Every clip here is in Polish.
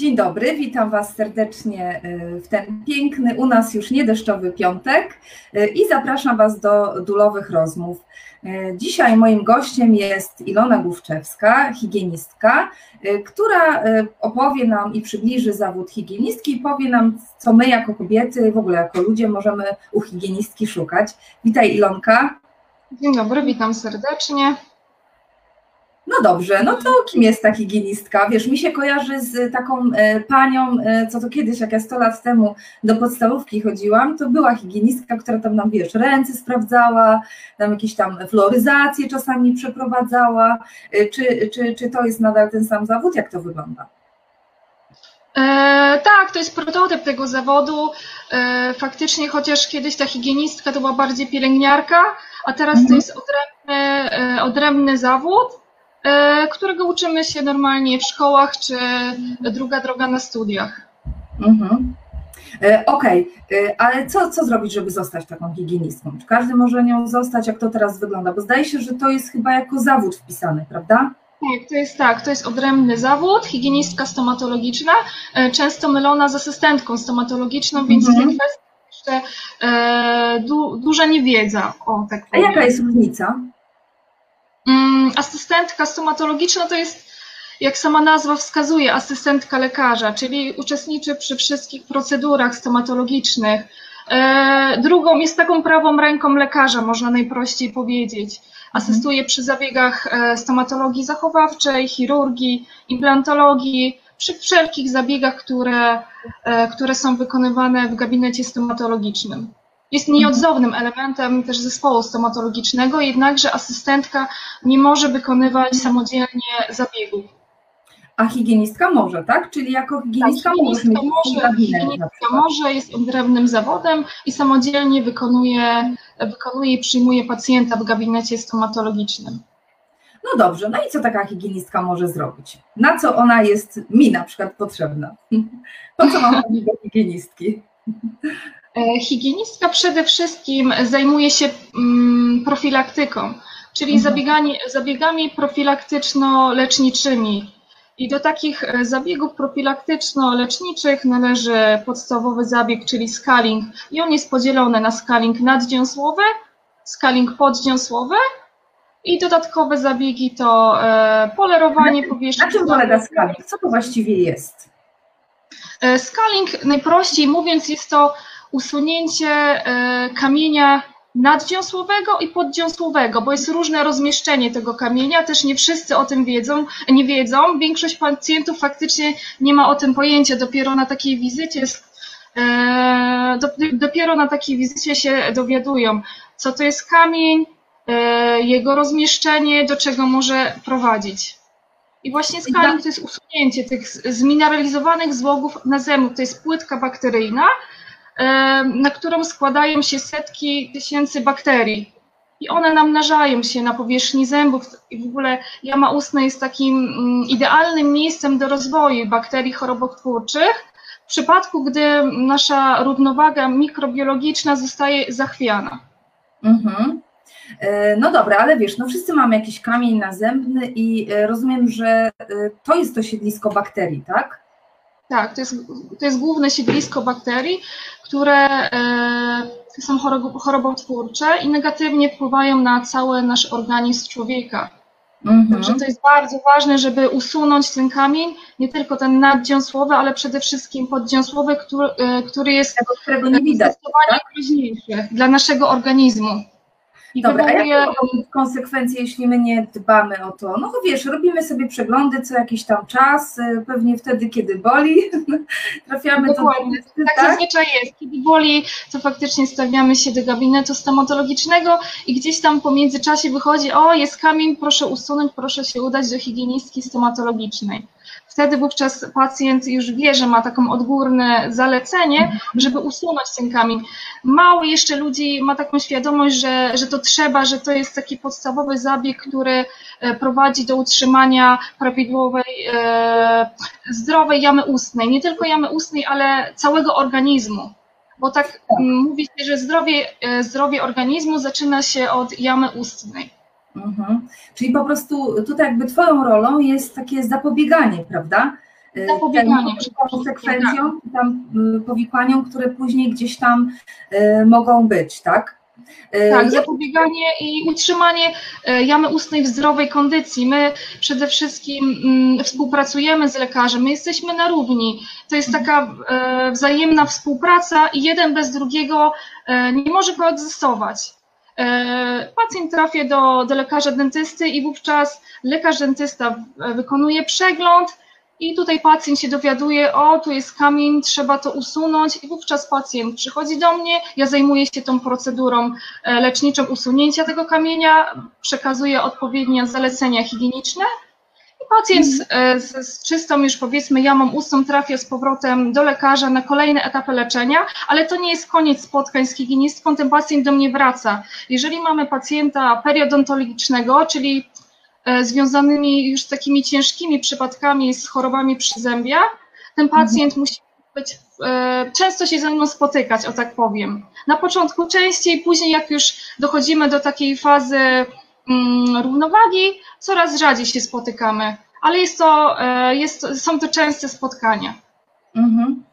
Dzień dobry, witam Was serdecznie y, w ten piękny, u nas już nie deszczowy piątek y, i zapraszam Was do dulowych rozmów. Y, dzisiaj moim gościem jest Ilona Główczewska, higienistka, która opowie nam i przybliży zawód higienistki i powie nam, co my jako kobiety, w ogóle jako ludzie możemy u higienistki szukać. Witaj Ilonka. Dzień dobry, witam serdecznie. No dobrze, no to kim jest ta higienistka? Wiesz, mi się kojarzy z taką e, panią, e, co to kiedyś, jak ja 100 lat temu do podstawówki chodziłam, to była higienistka, która tam nam, wiesz, ręce sprawdzała, tam jakieś tam floryzacje czasami przeprowadzała. E, czy, czy, czy to jest nadal ten sam zawód? Jak to wygląda? E, tak, to jest prototyp tego zawodu. E, faktycznie, chociaż kiedyś ta higienistka to była bardziej pielęgniarka, a teraz mhm. to jest odrębny, e, odrębny zawód. E, którego uczymy się normalnie w szkołach, czy druga droga na studiach. Mhm. E, okej, okay. E, ale co, co zrobić, żeby zostać taką higienistką? Czy każdy może nią zostać? Jak to teraz wygląda? Bo zdaje się, że to jest chyba jako zawód wpisany, prawda? Tak, to jest tak, to jest odrębny zawód, higienistka stomatologiczna, często mylona z asystentką stomatologiczną, więc mhm. w tej kwestii jeszcze e, du, duża niewiedza o tak powiem. A jaka jest różnica? Mm, asystentka stomatologiczna to jest, jak sama nazwa wskazuje, asystentka lekarza, czyli uczestniczy przy wszystkich procedurach stomatologicznych. E, drugą jest taką prawą ręką lekarza, można najprościej powiedzieć. Asystuje przy zabiegach e, stomatologii zachowawczej, chirurgii, implantologii, przy wszelkich zabiegach, które, e, które są wykonywane w gabinecie stomatologicznym. Jest nieodzownym elementem też zespołu stomatologicznego, jednakże asystentka nie może wykonywać samodzielnie zabiegów. A higienistka może, tak? Czyli jako higienistka, tak, higienistka może, może, higienistka może, jest odrębnym zawodem i samodzielnie wykonuje, wykonuje i przyjmuje pacjenta w gabinecie stomatologicznym. No dobrze, no i co taka higienistka może zrobić? Na co ona jest mi na przykład potrzebna? Po co mam do higienistki? E, higienistka przede wszystkim zajmuje się mm, profilaktyką, czyli mhm. zabiegami, zabiegami profilaktyczno-leczniczymi. I do takich e, zabiegów profilaktyczno-leczniczych należy podstawowy zabieg, czyli scaling. I on jest podzielony na scaling nadziąsłowy, scaling poddziąsłowy i dodatkowe zabiegi to e, polerowanie powierzchni. Na czym polega scaling? Co to właściwie jest? Scaling, najprościej mówiąc, jest to usunięcie e, kamienia naddziąsłowego i poddziąsłowego, bo jest różne rozmieszczenie tego kamienia, też nie wszyscy o tym wiedzą, nie wiedzą, większość pacjentów faktycznie nie ma o tym pojęcia, dopiero na takiej wizycie e, dopiero na takiej wizycie się dowiadują, co to jest kamień, e, jego rozmieszczenie, do czego może prowadzić. I właśnie skaling to jest usunięcie tych zmineralizowanych złogów na zębów, to jest płytka bakteryjna, na którą składają się setki tysięcy bakterii. I one namnażają się na powierzchni zębów. I w ogóle jama ustna jest takim mm, idealnym miejscem do rozwoju bakterii chorobotwórczych, w przypadku, gdy nasza równowaga mikrobiologiczna zostaje zachwiana. Mhm. E, no dobra, ale wiesz, no wszyscy mamy jakiś kamień nazębny i e, rozumiem, że e, to jest to siedlisko bakterii, tak? Tak, to jest, to jest główne siedlisko bakterii, które e, są chorobotwórcze i negatywnie wpływają na cały nasz organizm człowieka. Mhm. Także to jest bardzo ważne, żeby usunąć ten kamień, nie tylko ten naddziąsłowy, ale przede wszystkim poddziąsłowy, który, e, który jest Tego, którego nie widać, tak? groźniejszy dla naszego organizmu. I Dobra, wywołuje... a jakie konsekwencje, jeśli my nie dbamy o to? No wiesz, robimy sobie przeglądy co jakiś tam czas, y, pewnie wtedy, kiedy boli, trafiamy Dokładnie. do tak, tak zazwyczaj jest. Kiedy boli, to faktycznie stawiamy się do gabinetu stomatologicznego i gdzieś tam po międzyczasie wychodzi, o jest kamień, proszę usunąć, proszę się udać do higienistki stomatologicznej wtedy wówczas pacjent już wie, że ma taką odgórne zalecenie, żeby usunąć ten kamień. Mało jeszcze ludzi ma taką świadomość, że, że to trzeba, że to jest taki podstawowy zabieg, który e, prowadzi do utrzymania prawidłowej, e, zdrowej jamy ustnej. Nie tylko jamy ustnej, ale całego organizmu. Bo tak mówi się, że zdrowie, e, zdrowie organizmu zaczyna się od jamy ustnej. Mhm. Czyli po prostu tutaj jakby Twoją rolą jest takie zapobieganie, prawda? Zapobieganie konsekwencjom, tam powikłaniom, które później gdzieś tam mogą być, tak? Tak, zapobieganie i utrzymanie jamy ustnej w zdrowej kondycji. My przede wszystkim mm, współpracujemy z lekarzem, my jesteśmy na równi. To jest taka wzajemna współpraca i jeden bez drugiego nie może koegzystować. Pacjent trafia do, do lekarza dentysty i wówczas lekarz dentysta wykonuje przegląd, i tutaj pacjent się dowiaduje, o tu jest kamień, trzeba to usunąć i wówczas pacjent przychodzi do mnie, ja zajmuję się tą procedurą e, leczniczą usunięcia tego kamienia, przekazuję odpowiednie zalecenia higieniczne pacjent z, e, z, z czystą już powiedzmy jamą ustną trafia z powrotem do lekarza na kolejne etapy leczenia, ale to nie jest koniec spotkań z higienistką, ten pacjent do mnie wraca. Jeżeli mamy pacjenta periodontologicznego, czyli E, związanymi już z takimi ciężkimi przypadkami z chorobami przyzębia, ten mhm. pacjent mhm. musi być, e, często się ze mną spotykać, o tak powiem. Na początku częściej, później jak już dochodzimy do takiej fazy mm, równowagi, coraz rzadziej się spotykamy, ale jest to, e, jest, są to częste spotkania. Mhm.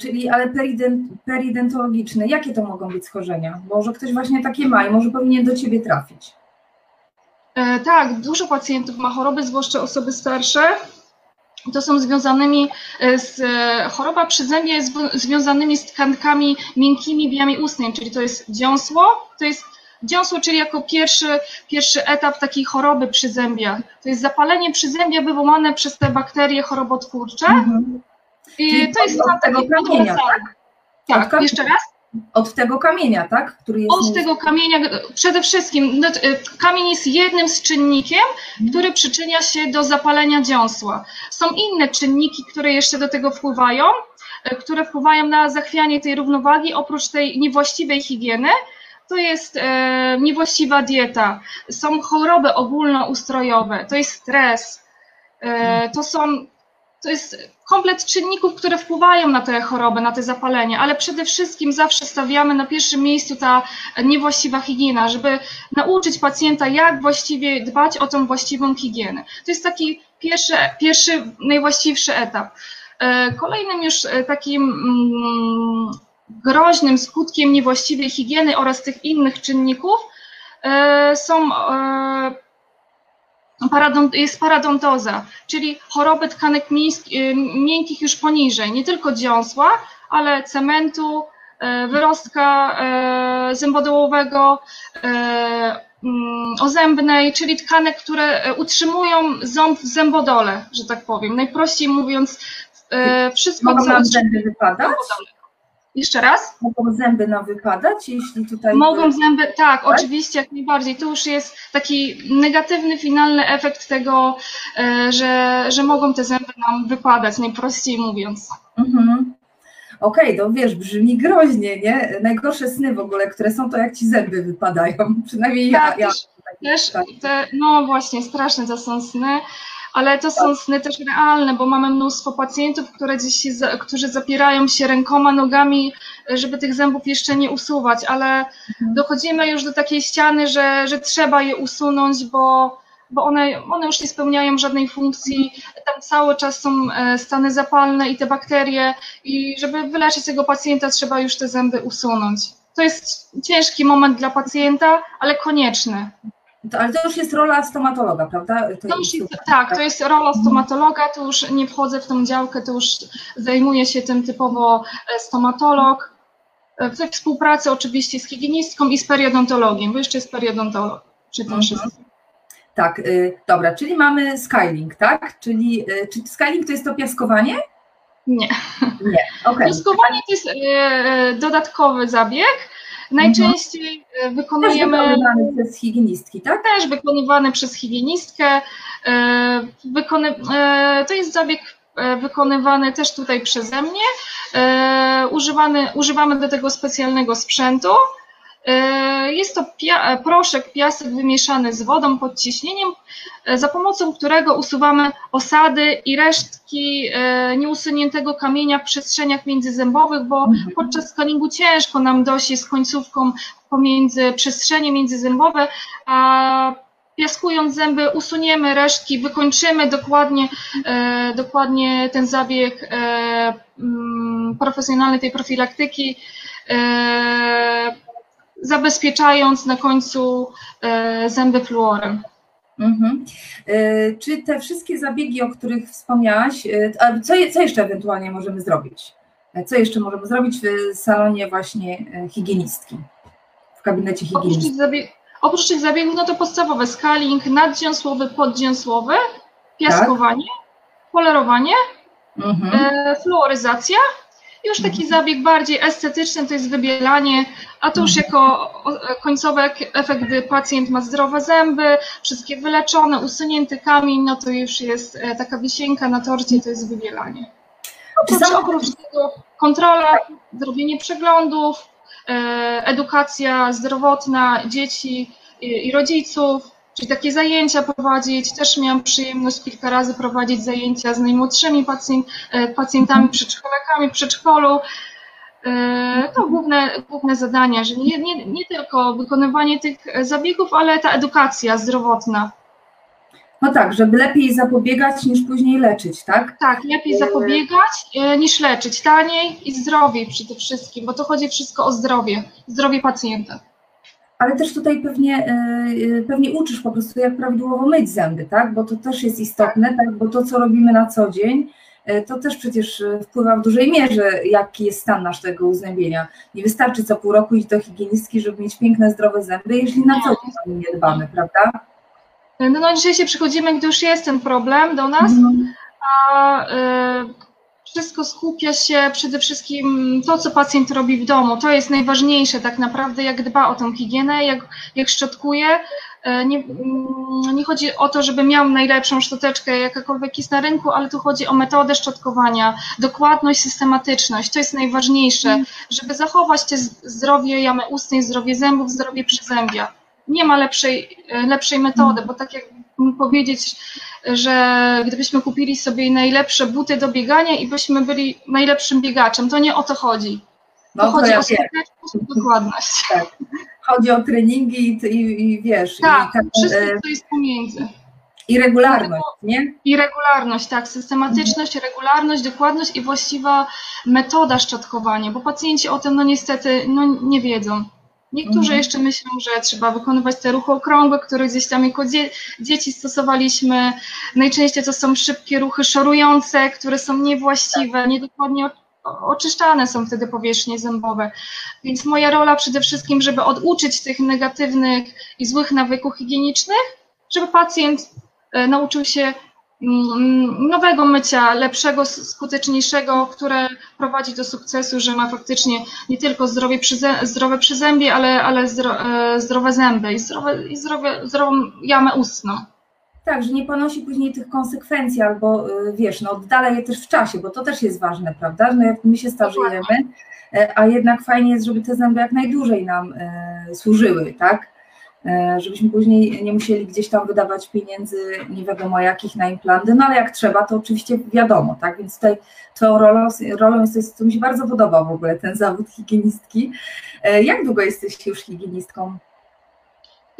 czyli, ale perydent, peridentologiczne, jakie to mogą być schorzenia? Może ktoś właśnie takie ma i może powinien do Ciebie trafić. E, tak, dużo pacjentów ma choroby, zwłaszcza osoby starsze. To są związanymi e, z e, choroba przyzębia jest związanymi z tkankami miękkimi w jamie ustnej, czyli to jest dziąsło, to jest dziąsło, czyli jako pierwszy, pierwszy etap takiej choroby przyzębia. To jest zapalenie przyzębia wywołane przez te bakterie chorobotwórcze. Mhm. I to jest stan takiego kamienia, tak? Tak, jeszcze raz? Od tego kamienia, tak? Który jest Od tego kamienia, przede wszystkim no, y, kamień jest jednym z czynnikiem, mhm. który przyczynia się do zapalenia dziąsła. Są inne czynniki, które jeszcze do tego wpływają, y, które wpływają na zachwianie tej równowagi, oprócz tej niewłaściwej higieny, to jest e, niewłaściwa dieta, są choroby ogólnoustrojowe, to jest stres, e, to są to jest komplet czynników, które wpływają na te choroby, na te zapalenie, ale przede wszystkim zawsze stawiamy na pierwszym miejscu ta niewłaściwa higiena, żeby nauczyć pacjenta, jak właściwie dbać o tą właściwą higienę. To jest taki pierwszy, pierwszy najwłaściwszy etap. E, kolejnym już e, takim mm, groźnym skutkiem niewłaściwej higieny oraz tych innych czynników e, są jest paradontoza, czyli choroby tkanek y, miękkich już poniżej, nie tylko dziąsła, ale cementu, e, wyrostka e, zębodołowego, e, mm, ozębnej, czyli tkanek, które utrzymują ząb w zębodole, że tak powiem. Najprościej mówiąc, wszystko, co... zęby wypadać? Jeszcze raz? Mogą zęby nam wypadać, jeśli tutaj. Mogą zęby, tak, tak, oczywiście, jak najbardziej. To już jest taki negatywny, finalny efekt tego, e, że, że mogą te zęby nam wypadać, najprościej mówiąc. Mhm. Okej, okay, to wiesz, brzmi groźnie, nie? Najgorsze sny w ogóle, które są, to jak ci zęby wypadają. Przynajmniej tak, ja. Też, ja też te, no właśnie, straszne to są sny ale to są sny też realne, bo mamy mnóstwo pacjentów, które się, którzy zapierają się rękoma, nogami, żeby tych zębów jeszcze nie usuwać, ale mhm. dochodzimy już do takiej ściany, że, że trzeba je usunąć, bo, bo one, one już nie spełniają żadnej funkcji, tam cały czas są e, stany zapalne i te bakterie i żeby wyleczyć tego pacjenta trzeba już te zęby usunąć. To jest ciężki moment dla pacjenta, ale konieczny. To, ale to już jest rola stomatologa, prawda? To to jest, tak, to jest rola stomatologa, to już nie wchodzę w tą działkę, to już zajmuje się tym typowo e, stomatolog. E, w współpracy oczywiście z higienistką i z periodontologiem, bo jeszcze jest periodontolog przy tym mhm. Tak, y, dobra, czyli mamy skyling, tak? Czyli y, czy to jest to piaskowanie? Nie. Nie. Okay. Piaskowanie to jest y, dodatkowy zabieg, Najczęściej mhm. wykonujemy. Też wykonywany przez higienistki, tak? Też wykonywany przez higienistkę. E, wykony, e, to jest zabieg wykonywany też tutaj przeze mnie. Używany, używamy do tego specjalnego sprzętu. E, jest to pia proszek, piasek wymieszany z wodą pod ciśnieniem, e, za pomocą którego usuwamy osady i resztki e, nieusuniętego kamienia w przestrzeniach międzyzębowych, bo mhm. podczas skaningu ciężko nam dojść z końcówką pomiędzy przestrzenie międzyzębowe, a piaskując zęby, usuniemy resztki, wykończymy dokładnie, e, dokładnie ten zabieg e, mm, profesjonalny tej profilaktyki, e, zabezpieczając na końcu e, zęby fluorem. Mhm. E, czy te wszystkie zabiegi, o których wspomniałaś, e, co, co jeszcze ewentualnie możemy zrobić? Co jeszcze możemy zrobić w salonie właśnie higienistki, w gabinecie Oprócz higienistki? tych, zabieg, oprócz tych zabiegów, no to podstawowe scaling, nadziąsłowy, poddziąsłowy, piaskowanie, polerowanie, Mhm. e, fluoryzacja. Już taki zabieg bardziej estetyczny to jest wybielanie, a to już jako o- końcowy ek- efekt, gdy pacjent ma zdrowe zęby, wszystkie wyleczone, usunięty kamień, no to już jest e, taka wisienka na torcie, to jest wybielanie. Oprócz, oprócz tego kontrola, zrobienie przeglądów, e, edukacja zdrowotna dzieci i rodziców, czyli takie zajęcia prowadzić. Też miałam przyjemność kilka razy prowadzić zajęcia z najmłodszymi pacjent, e, pacjentami, przedszkolakami przedszkolu. E, To główne, główne zadania, że nie, nie, nie tylko wykonywanie tych zabiegów, ale ta edukacja zdrowotna. No tak, żeby lepiej zapobiegać niż później leczyć, tak? Tak, lepiej zapobiegać e, niż leczyć. Taniej i zdrowiej przede wszystkim, bo to chodzi wszystko o zdrowie, zdrowie pacjenta. Ale też tutaj pewnie, e, e, pewnie uczysz po prostu, jak prawidłowo myć zęby, tak? Bo to też jest istotne, tak? Bo to, co robimy na co dzień, e, to też przecież wpływa w dużej mierze, jaki jest stan naszego uzębienia. Nie wystarczy co pół roku iść do higienistki, żeby mieć piękne, zdrowe zęby, jeśli na co dzień o nie nie dbamy, prawda? No, no dzisiaj się przychodzimy, gdy już jest ten problem do nas, Mhm. a e, wszystko skupia się przede wszystkim to, co pacjent robi w domu. To jest najważniejsze tak naprawdę, jak dba o tą higienę, jak, jak szczotkuje. E, Nie, mm, nie chodzi o to, żeby miał najlepszą szczoteczkę, jakakolwiek jest na rynku, ale tu chodzi o metodę szczotkowania, dokładność, systematyczność. To jest najważniejsze, żeby zachować te zdrowie jamy ustnej, zdrowie zębów, zdrowie przyzębia. Nie ma lepszej, e, lepszej metody, bo tak jak powiedzieć, że gdybyśmy kupili sobie najlepsze buty do biegania i byśmy byli najlepszym biegaczem, to nie o to chodzi. To No to chodzi ja o skuteczność i dokładność. Chodzi o treningi i, i, i wiesz, Tak, i, tak, wszystko e, co jest pomiędzy. i regularność, nie? I regularność, tak, systematyczność, regularność, dokładność i właściwa metoda szczotkowania, bo pacjenci o tym no niestety no, nie wiedzą. Niektórzy Mhm. jeszcze myślą, że trzeba wykonywać te ruchy okrągłe, które gdzieś tam jako dzie dzieci stosowaliśmy. Najczęściej to są szybkie ruchy szorujące, które są niewłaściwe, niedokładnie oczyszczane są wtedy powierzchnie zębowe. Więc moja rola przede wszystkim, żeby oduczyć tych negatywnych i złych nawyków higienicznych, żeby pacjent e, nauczył się nowego mycia, lepszego, skuteczniejszego, które prowadzi do sukcesu, że ma faktycznie nie tylko zdrowie przyzę, zdrowe przyzębie, ale, ale zdro, e, zdrowe zęby i, zdrowe, i zdrowe, zdrową jamę ustną. Tak, że nie ponosi później tych konsekwencji, albo y, wiesz, no oddala je też w czasie, bo to też jest ważne, prawda? No jak my się starzejemy, e, a jednak fajnie jest, żeby te zęby jak najdłużej nam e, służyły, tak? E, Żebyśmy później nie musieli gdzieś tam wydawać pieniędzy nie wiadomo jakich na implanty, no ale jak trzeba, to oczywiście wiadomo, tak? Więc tutaj tą rolą, rolą jest, coś, co mi się bardzo podoba w ogóle, ten zawód higienistki. E, Jak długo jesteś już higienistką?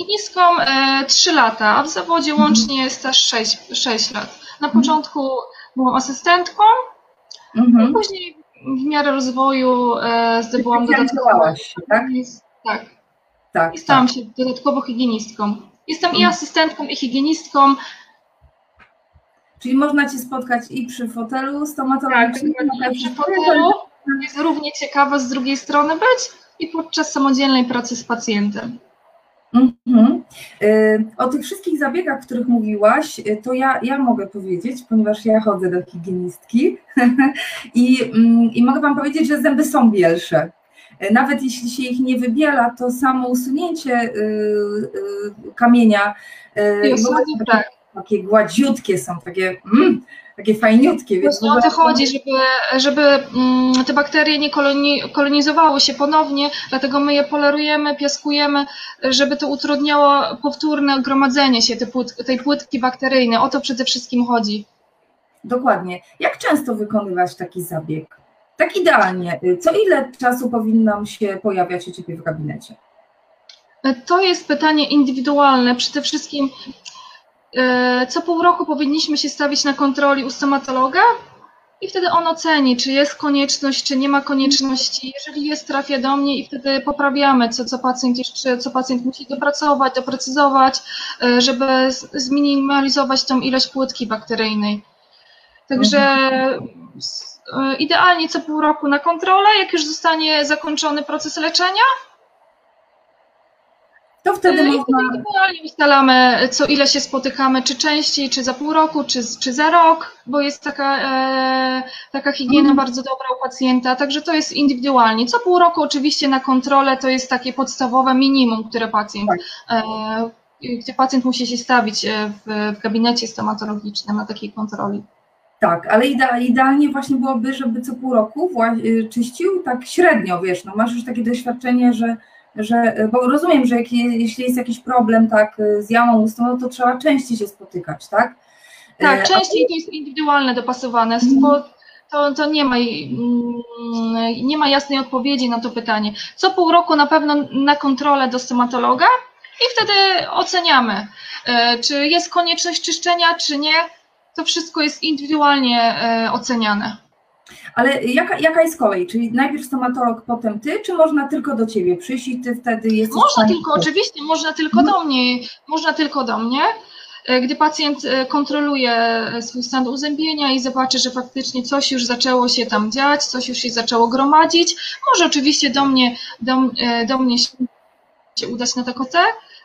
Higienistką e, 3 lata, a w zawodzie łącznie jest też 6, 6 lat. Na Mhm. początku byłam asystentką, Mhm. później w miarę rozwoju e, zdobyłam się, tak? Tak, Tak. i stałam się dodatkowo higienistką. Jestem i Mhm. asystentką, i higienistką. Czyli można Cię spotkać i przy fotelu stomatologicznym, Tak, przy fotelu jest równie ciekawe z drugiej strony być i podczas samodzielnej pracy z pacjentem. Mhm. Y, O tych wszystkich zabiegach, o których mówiłaś, y, to ja, ja mogę powiedzieć, ponieważ ja chodzę do higienistki i, mm, i mogę Wam powiedzieć, że zęby są bielsze. Y, Nawet jeśli się ich nie wybiela, to samo usunięcie y, y, kamienia takie, tak. takie gładziutkie są, takie, mm, takie fajniutkie. Więc Właśnie o to chodzi, żeby, żeby mm, te bakterie nie koloni, kolonizowały się ponownie, dlatego my je polerujemy, piaskujemy, żeby to utrudniało powtórne gromadzenie się tej, płyt, tej płytki bakteryjnej. O to przede wszystkim chodzi. Dokładnie. Jak często wykonywać taki zabieg? Tak idealnie. Co ile czasu powinnam się pojawiać u Ciebie w gabinecie? To jest pytanie indywidualne. Przede wszystkim e, co pół roku powinniśmy się stawić na kontroli u stomatologa i wtedy on oceni, czy jest konieczność, czy nie ma konieczności. Jeżeli jest, trafia do mnie i wtedy poprawiamy, co, co pacjent jeszcze, co pacjent musi dopracować, doprecyzować, e, żeby zminimalizować tą ilość płytki bakteryjnej. Także e, idealnie co pół roku na kontrolę, jak już zostanie zakończony proces leczenia, to wtedy I można... Indywidualnie ustalamy, co ile się spotykamy, czy częściej, czy za pół roku, czy, czy za rok, bo jest taka, e, taka higiena Mhm. bardzo dobra u pacjenta, także to jest indywidualnie. Co pół roku oczywiście na kontrolę to jest takie podstawowe minimum, które pacjent, Tak. e, gdzie pacjent musi się stawić e, w, w gabinecie stomatologicznym na takiej kontroli. Tak, ale idea, idealnie właśnie byłoby, żeby co pół roku y, czyścił tak średnio, wiesz, no masz już takie doświadczenie, że, że bo rozumiem, że jak, je- jeśli jest jakiś problem tak y, z jamą ustną, no to trzeba częściej się spotykać, tak? Tak, częściej to jest indywidualne, dopasowane, bo to, to nie, ma, mm, nie ma jasnej odpowiedzi na to pytanie. Co pół roku na pewno na kontrolę do stomatologa i wtedy oceniamy, czy jest konieczność czyszczenia, czy nie. To wszystko jest indywidualnie e, oceniane. Ale jaka, jaka jest kolej? Czyli najpierw stomatolog, potem ty, czy można tylko do ciebie przyjść i ty wtedy jesteś Można tylko, oczywiście, można tylko do mnie, można tylko do mnie. E, Gdy pacjent e, kontroluje swój stan uzębienia i zobaczy, że faktycznie coś już zaczęło się tam dziać, coś już się zaczęło gromadzić, może oczywiście do mnie, do, do mnie się udać na takotę.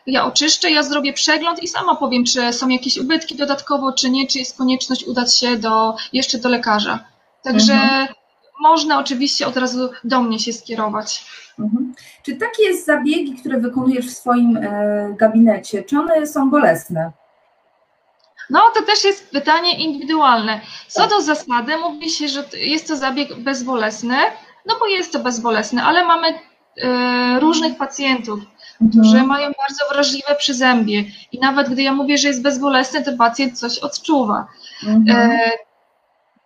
Ja oczyszczę, ja zrobię przegląd i sama powiem, czy są jakieś ubytki dodatkowo, czy nie, czy jest konieczność udać się do, jeszcze do lekarza. Także Mhm. można oczywiście od razu do mnie się skierować. Mhm. Czy takie zabiegi, które wykonujesz w swoim e, gabinecie, czy one są bolesne? No, to też jest pytanie indywidualne. Co do zasady, mówi się, że jest to zabieg bezbolesny, no bo jest to bezbolesny, ale mamy e, różnych pacjentów, Mhm. mają bardzo wrażliwe przyzębie i nawet gdy ja mówię, że jest bezbolesny, to pacjent coś odczuwa. Mhm. E,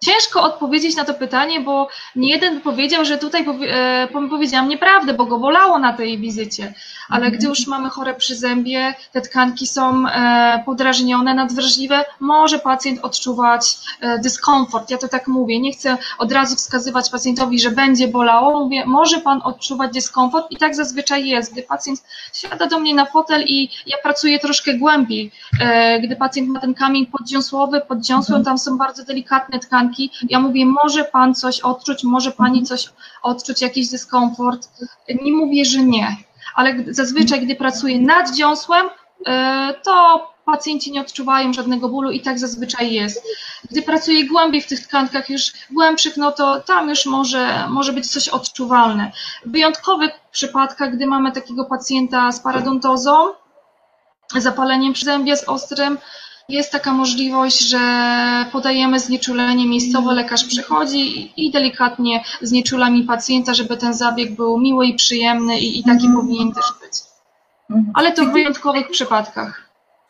Ciężko odpowiedzieć na to pytanie, bo nie jeden powiedział, że tutaj powie, e, po- powiedziałam nieprawdę, bo go bolało na tej wizycie. Ale gdy już mamy chore przyzębie, te tkanki są e, podrażnione, nadwrażliwe, może pacjent odczuwać e, dyskomfort. Ja to tak mówię. Nie chcę od razu wskazywać pacjentowi, że będzie bolało. Mówię, może pan odczuwać dyskomfort i tak zazwyczaj jest. Gdy pacjent siada do mnie na fotel i ja pracuję troszkę głębiej, e, gdy pacjent ma ten kamień poddziąsłowy, pod dziąsłem, Mhm. tam są bardzo delikatne tkanki. Ja mówię, może pan coś odczuć, może pani coś odczuć, jakiś dyskomfort. Nie mówię, że nie, ale zazwyczaj, gdy pracuję nad dziąsłem, e, to pacjenci nie odczuwają żadnego bólu i tak zazwyczaj jest. Gdy pracuję głębiej w tych tkankach już głębszych, no to tam już może, może być coś odczuwalne. W wyjątkowych przypadkach, gdy mamy takiego pacjenta z paradontozą, zapaleniem przyzębia z ostrym, jest taka możliwość, że podajemy znieczulenie miejscowe, lekarz przychodzi i- delikatnie znieczula mi pacjenta, żeby ten zabieg był miły i przyjemny i, i taki Mhm. powinien też być. Mhm. Ale to w wyjątkowych przypadkach.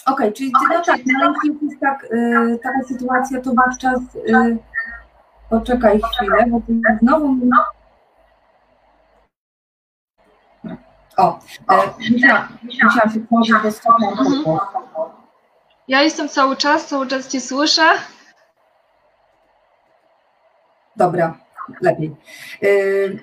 Okej, czyli ty, no tak, no, jeśli jest tak, y, taka sytuacja, to wówczas y, poczekaj chwilę, bo ty znowu. O, e, musiałam, musiałam się włożyć do. Mhm. Ja jestem cały czas, cały czas Cię słyszę. Dobra, lepiej. Y,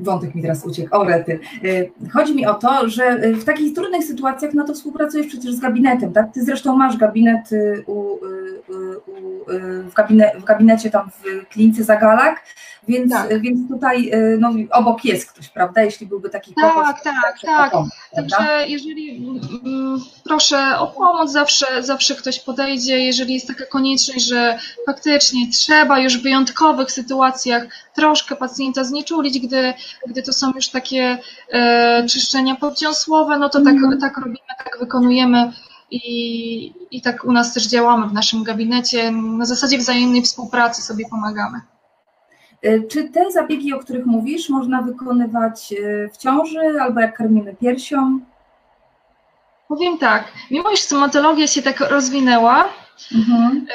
Wątek mi teraz uciekł. O, rety. Y, Chodzi mi o to, że y, w takich trudnych sytuacjach, no to współpracujesz przecież z gabinetem, tak? Ty zresztą masz gabinet y, u, y, y, u, y, w, gabine, w gabinecie tam w klinice Zagalak, więc, Tak. więc tutaj no, obok jest ktoś, prawda? Jeśli byłby taki Tak, kłopot, tak, tak. prawda? Także jeżeli mm, proszę o pomoc, zawsze, zawsze ktoś podejdzie, jeżeli jest taka konieczność, że faktycznie trzeba już w wyjątkowych sytuacjach troszkę pacjenta znieczulić, gdy, gdy to są już takie e, czyszczenia poddziąsłowe, no to tak, Mhm. tak robimy, tak wykonujemy i, i tak u nas też działamy w naszym gabinecie. Na zasadzie wzajemnej współpracy sobie pomagamy. Y, Czy te zabiegi, o których mówisz, można wykonywać y, w ciąży albo jak karmimy piersią? Powiem tak, mimo iż stomatologia się tak rozwinęła, Mhm.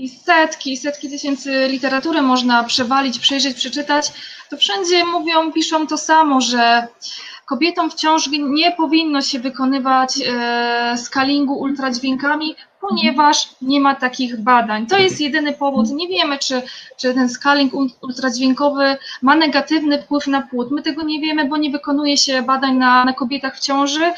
I setki, setki tysięcy literatury można przewalić, przejrzeć, przeczytać, to wszędzie mówią, piszą to samo, że kobietom w ciąży nie powinno się wykonywać e, skalingu ultradźwiękami, ponieważ nie ma takich badań. To jest jedyny powód. Nie wiemy, czy, czy ten skaling ultradźwiękowy ma negatywny wpływ na płód. My tego nie wiemy, bo nie wykonuje się badań na, na kobietach w ciąży.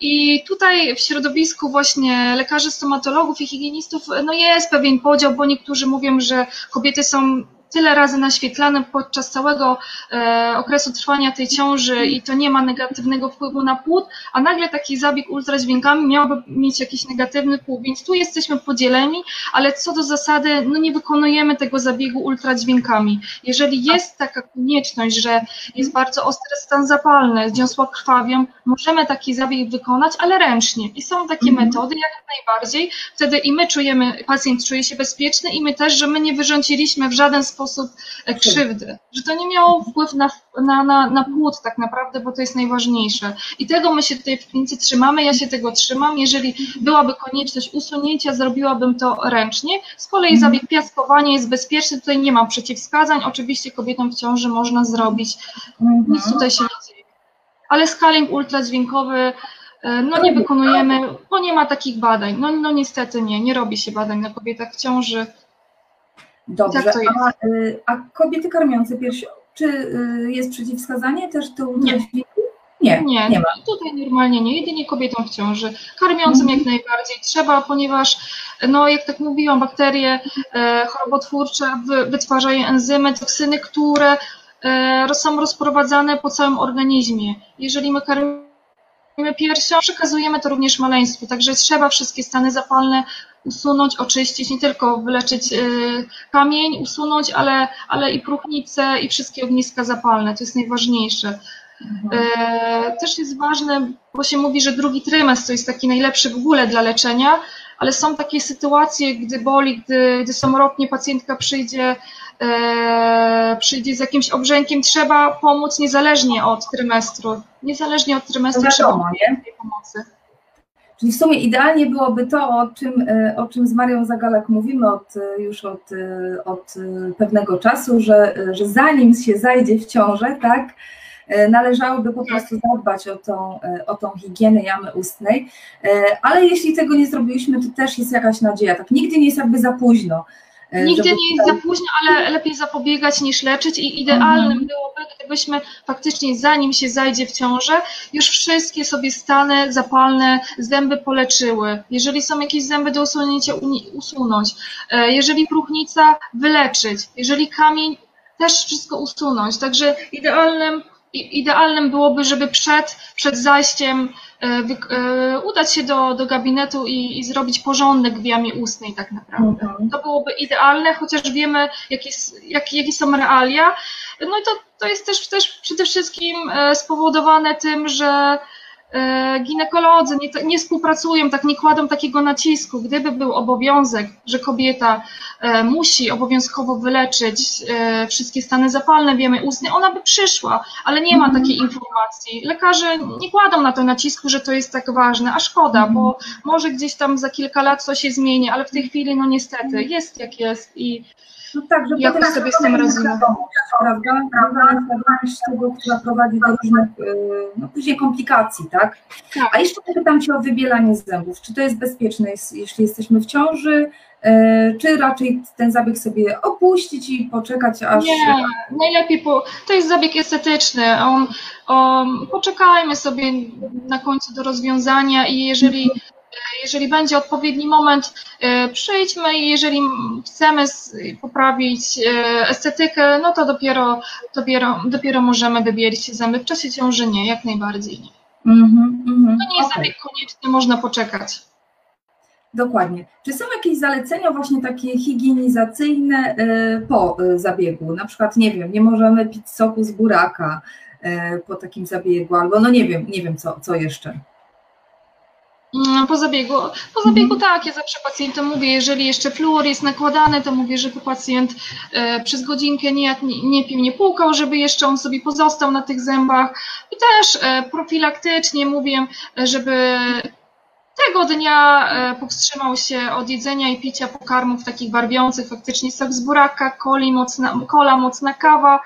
I tutaj w środowisku właśnie lekarzy stomatologów i higienistów no jest pewien podział, bo niektórzy mówią, że kobiety są tyle razy naświetlane podczas całego e, okresu trwania tej ciąży i to nie ma negatywnego wpływu na płód, a nagle taki zabieg ultradźwiękami miałby mieć jakiś negatywny wpływ, więc tu jesteśmy podzieleni, ale co do zasady, no nie wykonujemy tego zabiegu ultradźwiękami. Jeżeli jest taka konieczność, że jest bardzo ostry stan zapalny, zniosła krwawią, możemy taki zabieg wykonać, ale ręcznie. I są takie mhm. metody jak najbardziej. Wtedy i my czujemy, pacjent czuje się bezpieczny i my też, że my nie wyrządziliśmy w żaden sposób sposób e, krzywdy, że to nie miało wpływu na, na, na, na płód tak naprawdę, bo to jest najważniejsze. I tego my się tutaj w klinice trzymamy, ja się tego trzymam. Jeżeli byłaby konieczność usunięcia, zrobiłabym to ręcznie. Z kolei mhm. zabieg piaskowania jest bezpieczny, tutaj nie ma przeciwwskazań. Oczywiście kobietom w ciąży można zrobić, mhm. nic tutaj się nie dzieje. Ale skaling ultradźwiękowy e, no nie wykonujemy, bo nie ma takich badań. No, no niestety nie, nie robi się badań na kobietach w ciąży. Dobrze, tak a, y, a, kobiety karmiące piersi, czy y, jest przeciwwskazanie też tu nie. Nie, nie, nie ma. Tutaj normalnie nie, jedynie kobietom w ciąży. Karmiącym mhm. jak najbardziej trzeba, ponieważ, no jak tak mówiłam, bakterie e, chorobotwórcze wytwarzają enzymy, toksyny, które e, są rozprowadzane po całym organizmie. Jeżeli my karmimy piersią, przekazujemy to również maleństwu, także trzeba wszystkie stany zapalne usunąć, oczyścić, nie tylko wyleczyć y, kamień, usunąć, ale, ale i próchnicę i wszystkie ogniska zapalne. To jest najważniejsze. Mhm. E, też jest ważne, bo się mówi, że drugi trymestr to jest taki najlepszy w ogóle dla leczenia, ale są takie sytuacje, gdy boli, gdy, gdy samorotnie pacjentka przyjdzie, e, przyjdzie z jakimś obrzękiem, trzeba pomóc niezależnie od trymestru. Niezależnie od trymestru no wiadomo, trzeba nie? pomocy. Czyli w sumie idealnie byłoby to, o czym, e, o czym z Marią Zagalek mówimy od, e, już od, e, od pewnego czasu, że, że zanim się zajdzie w ciążę, tak, należałoby po prostu zadbać o tą, o tą higienę jamy ustnej, ale jeśli tego nie zrobiliśmy, to też jest jakaś nadzieja, tak, nigdy nie jest jakby za późno. E, Nigdy nie jest za późno, ale lepiej zapobiegać niż leczyć i idealnym mhm. byłoby, gdybyśmy faktycznie zanim się zajdzie w ciążę, już wszystkie sobie stany zapalne zęby poleczyły. Jeżeli są jakieś zęby do usunięcia, usunąć. E, jeżeli próchnica, wyleczyć. Jeżeli kamień, też wszystko usunąć. Także idealnym idealnym byłoby, żeby przed, przed zajściem e, e, udać się do, do gabinetu i, i zrobić porządek w jamie ustnej tak naprawdę. Mhm. To byłoby idealne, chociaż wiemy, jakie, jak, jakie są realia. No i to, to jest też, też przede wszystkim e, spowodowane tym, że ginekolodzy nie, nie, współpracują, tak nie kładą takiego nacisku. Gdyby był obowiązek, że kobieta e, musi obowiązkowo wyleczyć e, wszystkie stany zapalne wiemy ustne, ona by przyszła, ale nie ma mhm. takiej informacji. Lekarze nie kładą na to nacisku, że to jest tak ważne, a szkoda, bo mhm. może gdzieś tam za kilka lat coś się zmieni, ale w tej chwili no niestety jest jak jest i no tak, że jak sobie z tym radzimy. Prawda? Świadomość tego, która prowadzi do różnych y, no, później komplikacji, tak? tak? A jeszcze pytam Cię o wybielanie zębów. Czy to jest bezpieczne, jeśli jesteśmy w ciąży, y, czy raczej ten zabieg sobie opuścić i poczekać aż... Nie, najlepiej, po, to jest zabieg estetyczny, poczekajmy sobie na końcu do rozwiązania i jeżeli jeżeli będzie odpowiedni moment, e, przyjdźmy i jeżeli chcemy poprawić e, estetykę, no to dopiero, dopiero, dopiero możemy wybielić zęby. W czasie ciąży nie, jak najbardziej nie. Mm -hmm, to nie jest okay. konieczny, można poczekać. Dokładnie. Czy są jakieś zalecenia właśnie takie higienizacyjne e, po zabiegu? Na przykład, nie wiem, nie możemy pić soku z buraka po takim zabiegu, albo no nie wiem, nie wiem co, co jeszcze. Mm, po zabiegu, po zabiegu mhm. tak, ja zawsze pacjentom mówię, jeżeli jeszcze fluor jest nakładany, to mówię, żeby pacjent e, przez godzinkę nie, nie, nie pił, nie płukał, żeby jeszcze on sobie pozostał na tych zębach. I też e, profilaktycznie mówię, żeby tego dnia e, powstrzymał się od jedzenia i picia pokarmów takich barwiących, faktycznie sok z buraka, coli, mocna, kola, mocna kawa,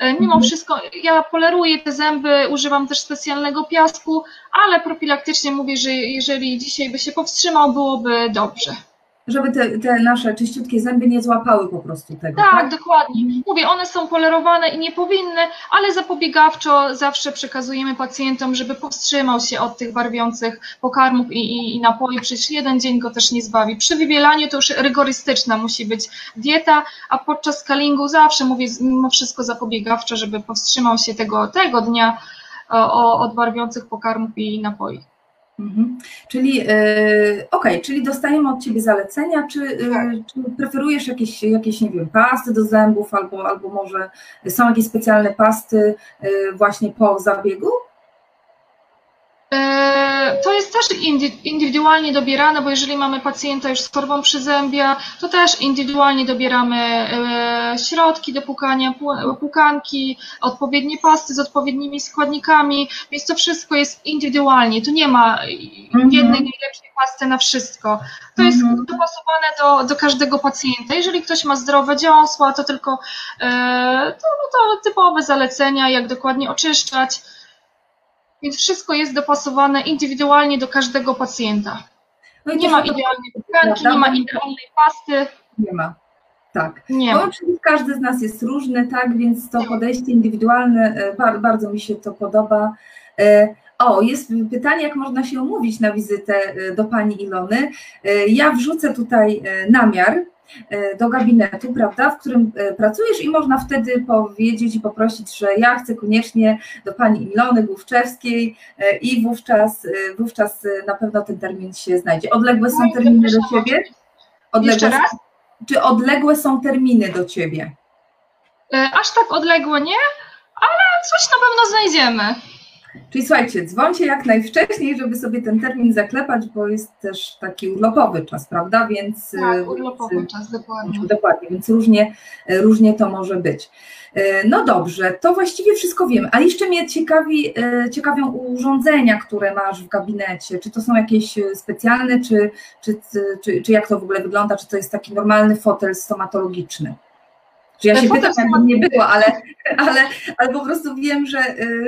Mimo mhm. wszystko ja poleruję te zęby, używam też specjalnego piasku, ale profilaktycznie mówię, że jeżeli dzisiaj by się powstrzymał, byłoby dobrze żeby te, te, nasze czyściutkie zęby nie złapały po prostu tego. Tak, tak, dokładnie. Mówię, one są polerowane i nie powinny, ale zapobiegawczo zawsze przekazujemy pacjentom, żeby powstrzymał się od tych barwiących pokarmów i, i, i napoi. Przecież jeden dzień go też nie zbawi. Przy wybielaniu to już rygorystyczna musi być dieta, a podczas scalingu zawsze mówię mimo wszystko zapobiegawczo, żeby powstrzymał się tego, tego dnia o, od barwiących pokarmów i napoi. Mhm. Czyli yy, okej, okay, czyli dostajemy od Ciebie zalecenia, czy, yy, czy, preferujesz jakieś, jakieś, nie wiem, pasty do zębów, albo, albo może są jakieś specjalne pasty yy, właśnie po zabiegu? E, to jest też indywidualnie dobierane, bo jeżeli mamy pacjenta już z chorobą przyzębia, to też indywidualnie dobieramy e, środki do pukania, pukanki, odpowiednie pasty z odpowiednimi składnikami, więc to wszystko jest indywidualnie. Tu nie ma mhm. jednej najlepszej pasty na wszystko. To jest mhm. dopasowane do, do każdego pacjenta. Jeżeli ktoś ma zdrowe dziąsła, to tylko e, to, no to typowe zalecenia, jak dokładnie oczyszczać więc wszystko jest dopasowane indywidualnie do każdego pacjenta. No nie ma idealnej tkanki, nie ma idealnej pasty. Nie ma. Tak. Nie. Bo każdy z nas jest różny, tak, więc to podejście indywidualne, e, bardzo mi się to podoba. E, o, jest pytanie, jak można się umówić na wizytę e, do Pani Ilony. Ja wrzucę tutaj namiar do gabinetu, prawda, w którym e, pracujesz i można wtedy powiedzieć i poprosić, że ja chcę koniecznie do pani Ilony Główczewskiej e, i wówczas, wówczas na pewno ten termin się znajdzie. Odległe są terminy do ciebie? Odległe? Czy odległe są terminy do ciebie? Aż tak odległe nie, ale coś na pewno znajdziemy. Czyli słuchajcie, dzwońcie jak najwcześniej, żeby sobie ten termin zaklepać, bo jest też taki urlopowy czas, prawda? Więc, tak, e, urlopowy więc, czas, dokładnie. Dokładnie, więc różnie, e, różnie to może być. E, no dobrze, to właściwie wszystko wiem, a jeszcze mnie ciekawi, ciekawią urządzenia, które masz w gabinecie. Czy to są jakieś specjalne, czy, czy, czy, czy jak to w ogóle wygląda? Czy to jest taki normalny fotel stomatologiczny? Czy ja się pytam, jakby nie było, ale, ale, ale po prostu wiem, że,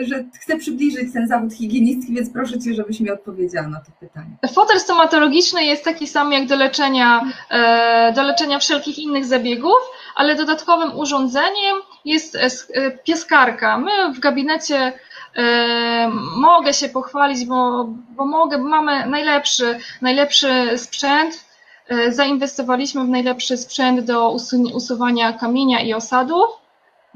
że chcę przybliżyć ten zawód higienistki, więc proszę Cię, żebyś mi odpowiedziała na to pytanie. Fotel stomatologiczny jest taki sam jak do leczenia, e, do leczenia wszelkich innych zabiegów, ale dodatkowym urządzeniem jest e, pieskarka. My w gabinecie e, mogę się pochwalić, bo, bo mogę, mamy najlepszy, najlepszy sprzęt, E, zainwestowaliśmy w najlepszy sprzęt do usuwania kamienia i osadów,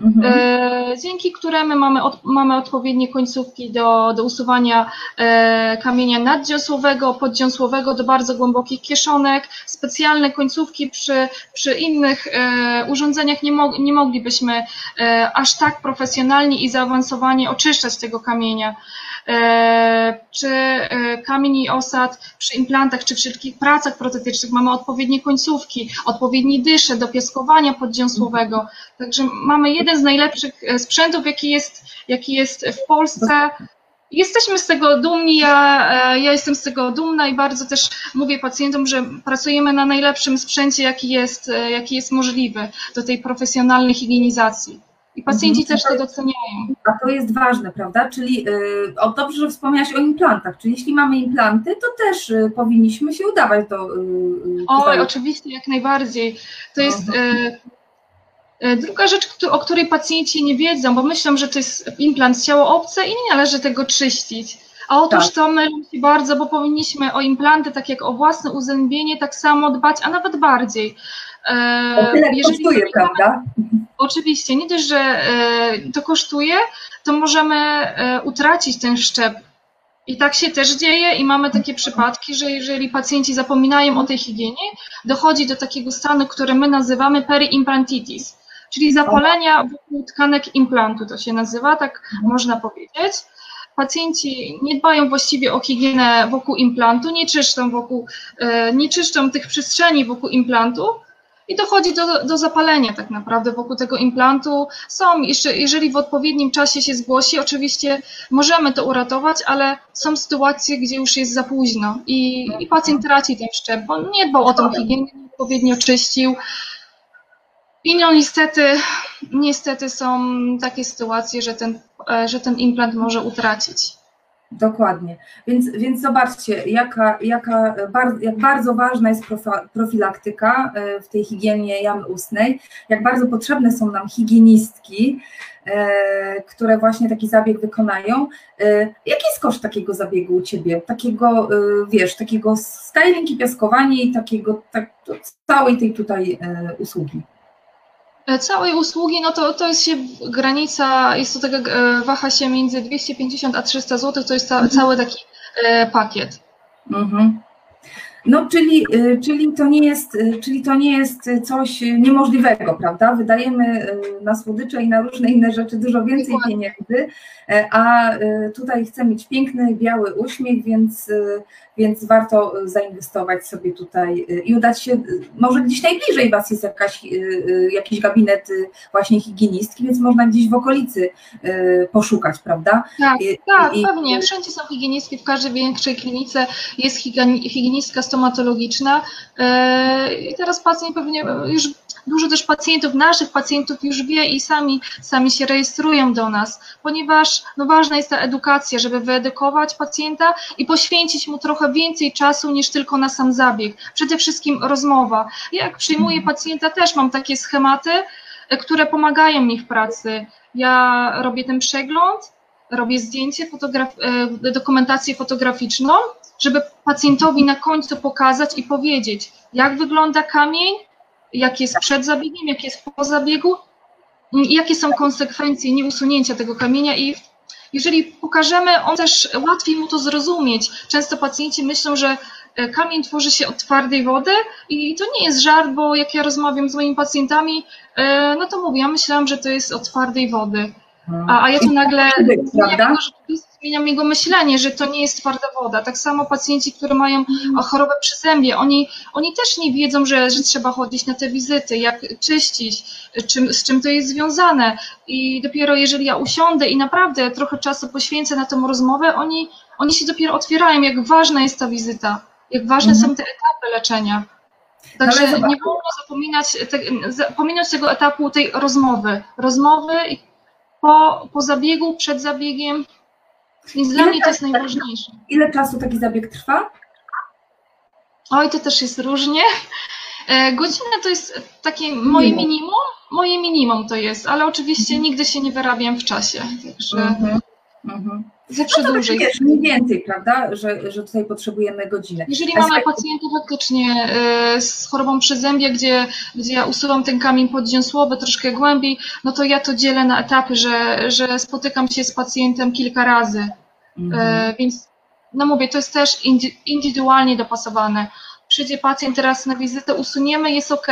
mhm. E, dzięki któremu mamy, od, mamy odpowiednie końcówki do, do usuwania e, kamienia naddziąsłowego, poddziąsłowego do bardzo głębokich kieszonek, specjalne końcówki przy, przy innych urządzeniach nie, mo, nie moglibyśmy aż tak profesjonalnie i zaawansowanie oczyszczać tego kamienia. E, czy e, kamień i osad przy implantach, czy wszelkich pracach protetycznych mamy odpowiednie końcówki, odpowiedni dysze do piaskowania poddziąsłowego. Także mamy jeden z najlepszych e, sprzętów, jaki jest, jaki jest w Polsce. Jesteśmy z tego dumni, ja, ja jestem z tego dumna i bardzo też mówię pacjentom, że pracujemy na najlepszym sprzęcie, jaki jest, jaki jest możliwy do tej profesjonalnej higienizacji. I pacjenci mhm. też to doceniają. A to jest ważne, prawda? Czyli yy, o, dobrze, że wspomniałaś o implantach. Czyli jeśli mamy implanty, to też yy, powinniśmy się udawać do. Yy, Oj, oczywiście, jak najbardziej. To jest. Y, y, druga rzecz, o której pacjenci nie wiedzą, bo myślą, że to jest implant ciało obce i nie należy tego czyścić. A otóż tak. to mylą się bardzo, bo powinniśmy o implanty, tak jak o własne uzębienie, tak samo dbać, a nawet bardziej. E, tyle Jeżeli kosztuje, prawda? Oczywiście, nie dość, że e, to kosztuje, to możemy e, utracić ten szczep. I tak się też dzieje i mamy takie przypadki, że jeżeli pacjenci zapominają o tej higienie, dochodzi do takiego stanu, który my nazywamy periimplantitis, czyli zapalenia wokół tkanek implantu, to się nazywa, tak można powiedzieć. Pacjenci nie dbają właściwie o higienę wokół implantu, nie czyszczą, wokół, nie czyszczą tych przestrzeni wokół implantu, i dochodzi do, do zapalenia tak naprawdę wokół tego implantu. Są, jeszcze, jeżeli w odpowiednim czasie się zgłosi, oczywiście możemy to uratować, ale są sytuacje, gdzie już jest za późno i, i pacjent traci ten szczep, bo nie dbał o tą higienę, nie odpowiednio czyścił. I no niestety, niestety są takie sytuacje, że ten, że ten implant może utracić. Dokładnie. Więc, więc zobaczcie, jaka, jaka, jak bardzo ważna jest profilaktyka w tej higienie jamy ustnej, jak bardzo potrzebne są nam higienistki, E, które właśnie taki zabieg wykonają. E, jaki jest koszt takiego zabiegu u Ciebie? Takiego, e, wiesz, takiego styling i piaskowanie i takiego, tak, całej tej tutaj usługi? Całej usługi, no to, to jest się granica, jest to taka, waha się między 250 a 300 zł, to jest ca, mhm. cały taki pakiet. Mhm. No, czyli, czyli, to nie jest, czyli to nie jest coś niemożliwego, prawda? Wydajemy na słodycze i na różne inne rzeczy dużo więcej pieniędzy, a tutaj chcę mieć piękny, biały uśmiech, więc, więc warto zainwestować sobie tutaj i udać się, może gdzieś najbliżej Was jest jakaś, jakiś gabinet właśnie higienistki, więc można gdzieś w okolicy poszukać, prawda? Tak, I, tak, i, pewnie. Wszędzie są higienistki, w każdej większej klinice jest higienistka stomatologiczna e, i teraz pacjent pewnie już dużo też pacjentów, naszych pacjentów już wie i sami, sami się rejestrują do nas, ponieważ no, ważna jest ta edukacja, żeby wyedukować pacjenta i poświęcić mu trochę więcej czasu niż tylko na sam zabieg. Przede wszystkim rozmowa. Jak przyjmuję mhm. pacjenta, też mam takie schematy, e, które pomagają mi w pracy. Ja robię ten przegląd, robię zdjęcie, fotograf e, dokumentację fotograficzną, żeby pacjentowi na końcu pokazać i powiedzieć, jak wygląda kamień, jak jest przed zabiegiem, jak jest po zabiegu, jakie są konsekwencje nieusunięcia tego kamienia i jeżeli pokażemy, on też łatwiej mu to zrozumieć. Często pacjenci myślą, że e, kamień tworzy się od twardej wody i to nie jest żart, bo jak ja rozmawiam z moimi pacjentami, e, no to mówię, ja myślałam, że to jest od twardej wody. A, a ja tu nagle prawda? Zmieniam jego myślenie, że to nie jest twarda woda. Tak samo pacjenci, którzy mają mhm. chorobę przyzębie, oni, oni też nie wiedzą, że, że trzeba chodzić na te wizyty, jak czyścić, czym, z czym to jest związane. I dopiero jeżeli ja usiądę i naprawdę trochę czasu poświęcę na tę rozmowę, oni, oni się dopiero otwierają, jak ważna jest ta wizyta, jak ważne mhm. są te etapy leczenia. Także nie wolno zapominać, te, zapominać tego etapu tej rozmowy. Rozmowy po, po zabiegu, przed zabiegiem. Więc dla mnie to jest najważniejsze. Ile czasu taki zabieg trwa? Oj, to też jest różnie. E, godzina to jest takie moje minimum. Moje minimum to jest, ale oczywiście mhm. nigdy się nie wyrabiam w czasie. Także. Mhm. Mhm. Zawsze no dłużej. Wiesz, mniej więcej, prawda, że, że tutaj potrzebujemy godziny. Jeżeli mamy tak... pacjenta faktycznie y, z chorobą przyzębia, gdzie, gdzie ja usuwam ten kamień podziąsłowy troszkę głębiej, no to ja to dzielę na etapy, że, że spotykam się z pacjentem kilka razy. Mhm. Y, więc no mówię, to jest też indywidualnie dopasowane. Przyjdzie pacjent teraz na wizytę, usuniemy, jest ok,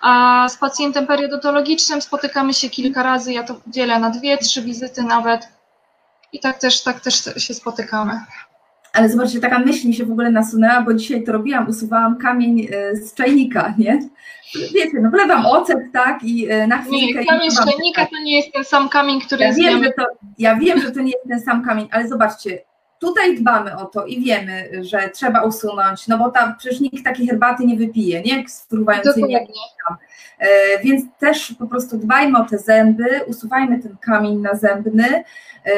a z pacjentem periodontologicznym spotykamy się kilka razy, ja to dzielę na dwie, trzy wizyty nawet i tak też, tak też się spotykamy. Ale zobaczcie, taka myśl mi się w ogóle nasunęła, bo dzisiaj to robiłam, usuwałam kamień e, z czajnika, nie? Wiecie, no wlewam ocet, tak, i e, na chwilkę... Nie, kamień z czajnika to nie jest ten sam kamień, który ja wiem, że to, Ja wiem, że to nie jest ten sam kamień, ale zobaczcie, tutaj dbamy o to i wiemy, że trzeba usunąć, no bo tam przecież nikt takiej herbaty nie wypije, nie? Z fruwającymi jakimś tam. E, więc też po prostu dbajmy o te zęby, usuwajmy ten kamień nazębny, e,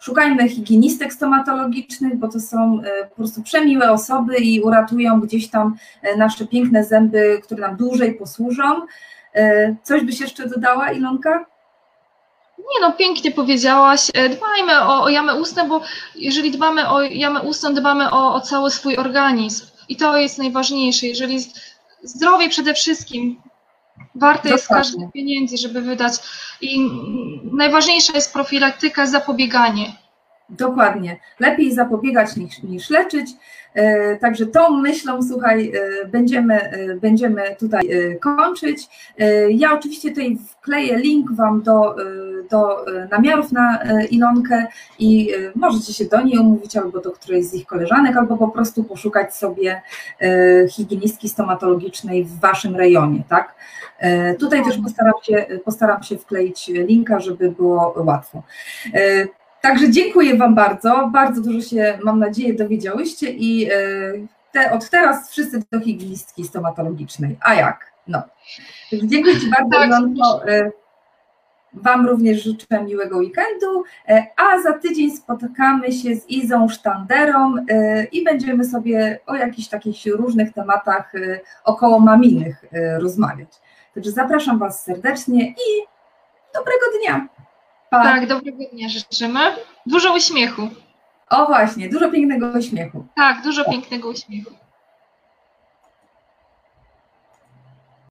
szukajmy higienistek stomatologicznych, bo to są e, po prostu przemiłe osoby i uratują gdzieś tam nasze piękne zęby, które nam dłużej posłużą. Coś byś jeszcze dodała, Ilonka? Nie no, pięknie powiedziałaś. Dbajmy o, o jamę ustną, bo jeżeli dbamy o jamę ustną, dbamy o, o cały swój organizm. I to jest najważniejsze. Jeżeli zdrowie przede wszystkim, Warte jest każdych pieniędzy, żeby wydać. I najważniejsza jest profilaktyka, zapobieganie. Dokładnie. Lepiej zapobiegać niż, niż leczyć. E, także tą myślą, słuchaj, e, będziemy, e, będziemy tutaj kończyć. Ja oczywiście tutaj wkleję link Wam do, do namiarów na Ilonkę i możecie się do niej umówić albo do którejś z ich koleżanek, albo po prostu poszukać sobie higienistki stomatologicznej w Waszym rejonie, tak? Tutaj też postaram się, postaram się wkleić linka, żeby było łatwo. Także dziękuję Wam bardzo. Bardzo dużo się, mam nadzieję, dowiedziałyście i e, te, od teraz wszyscy do higienistki stomatologicznej. A jak? No. Dziękuję Ci bardzo, Tak, Ilonko. E, Wam również życzę miłego weekendu, e, a za tydzień spotykamy się z Izą Sztanderą i będziemy sobie o jakichś takich różnych tematach około maminych rozmawiać. Także zapraszam Was serdecznie i dobrego dnia. Pa. Tak, dobrego dnia życzymy. Dużo uśmiechu. O właśnie, dużo pięknego uśmiechu. Tak, dużo pięknego uśmiechu.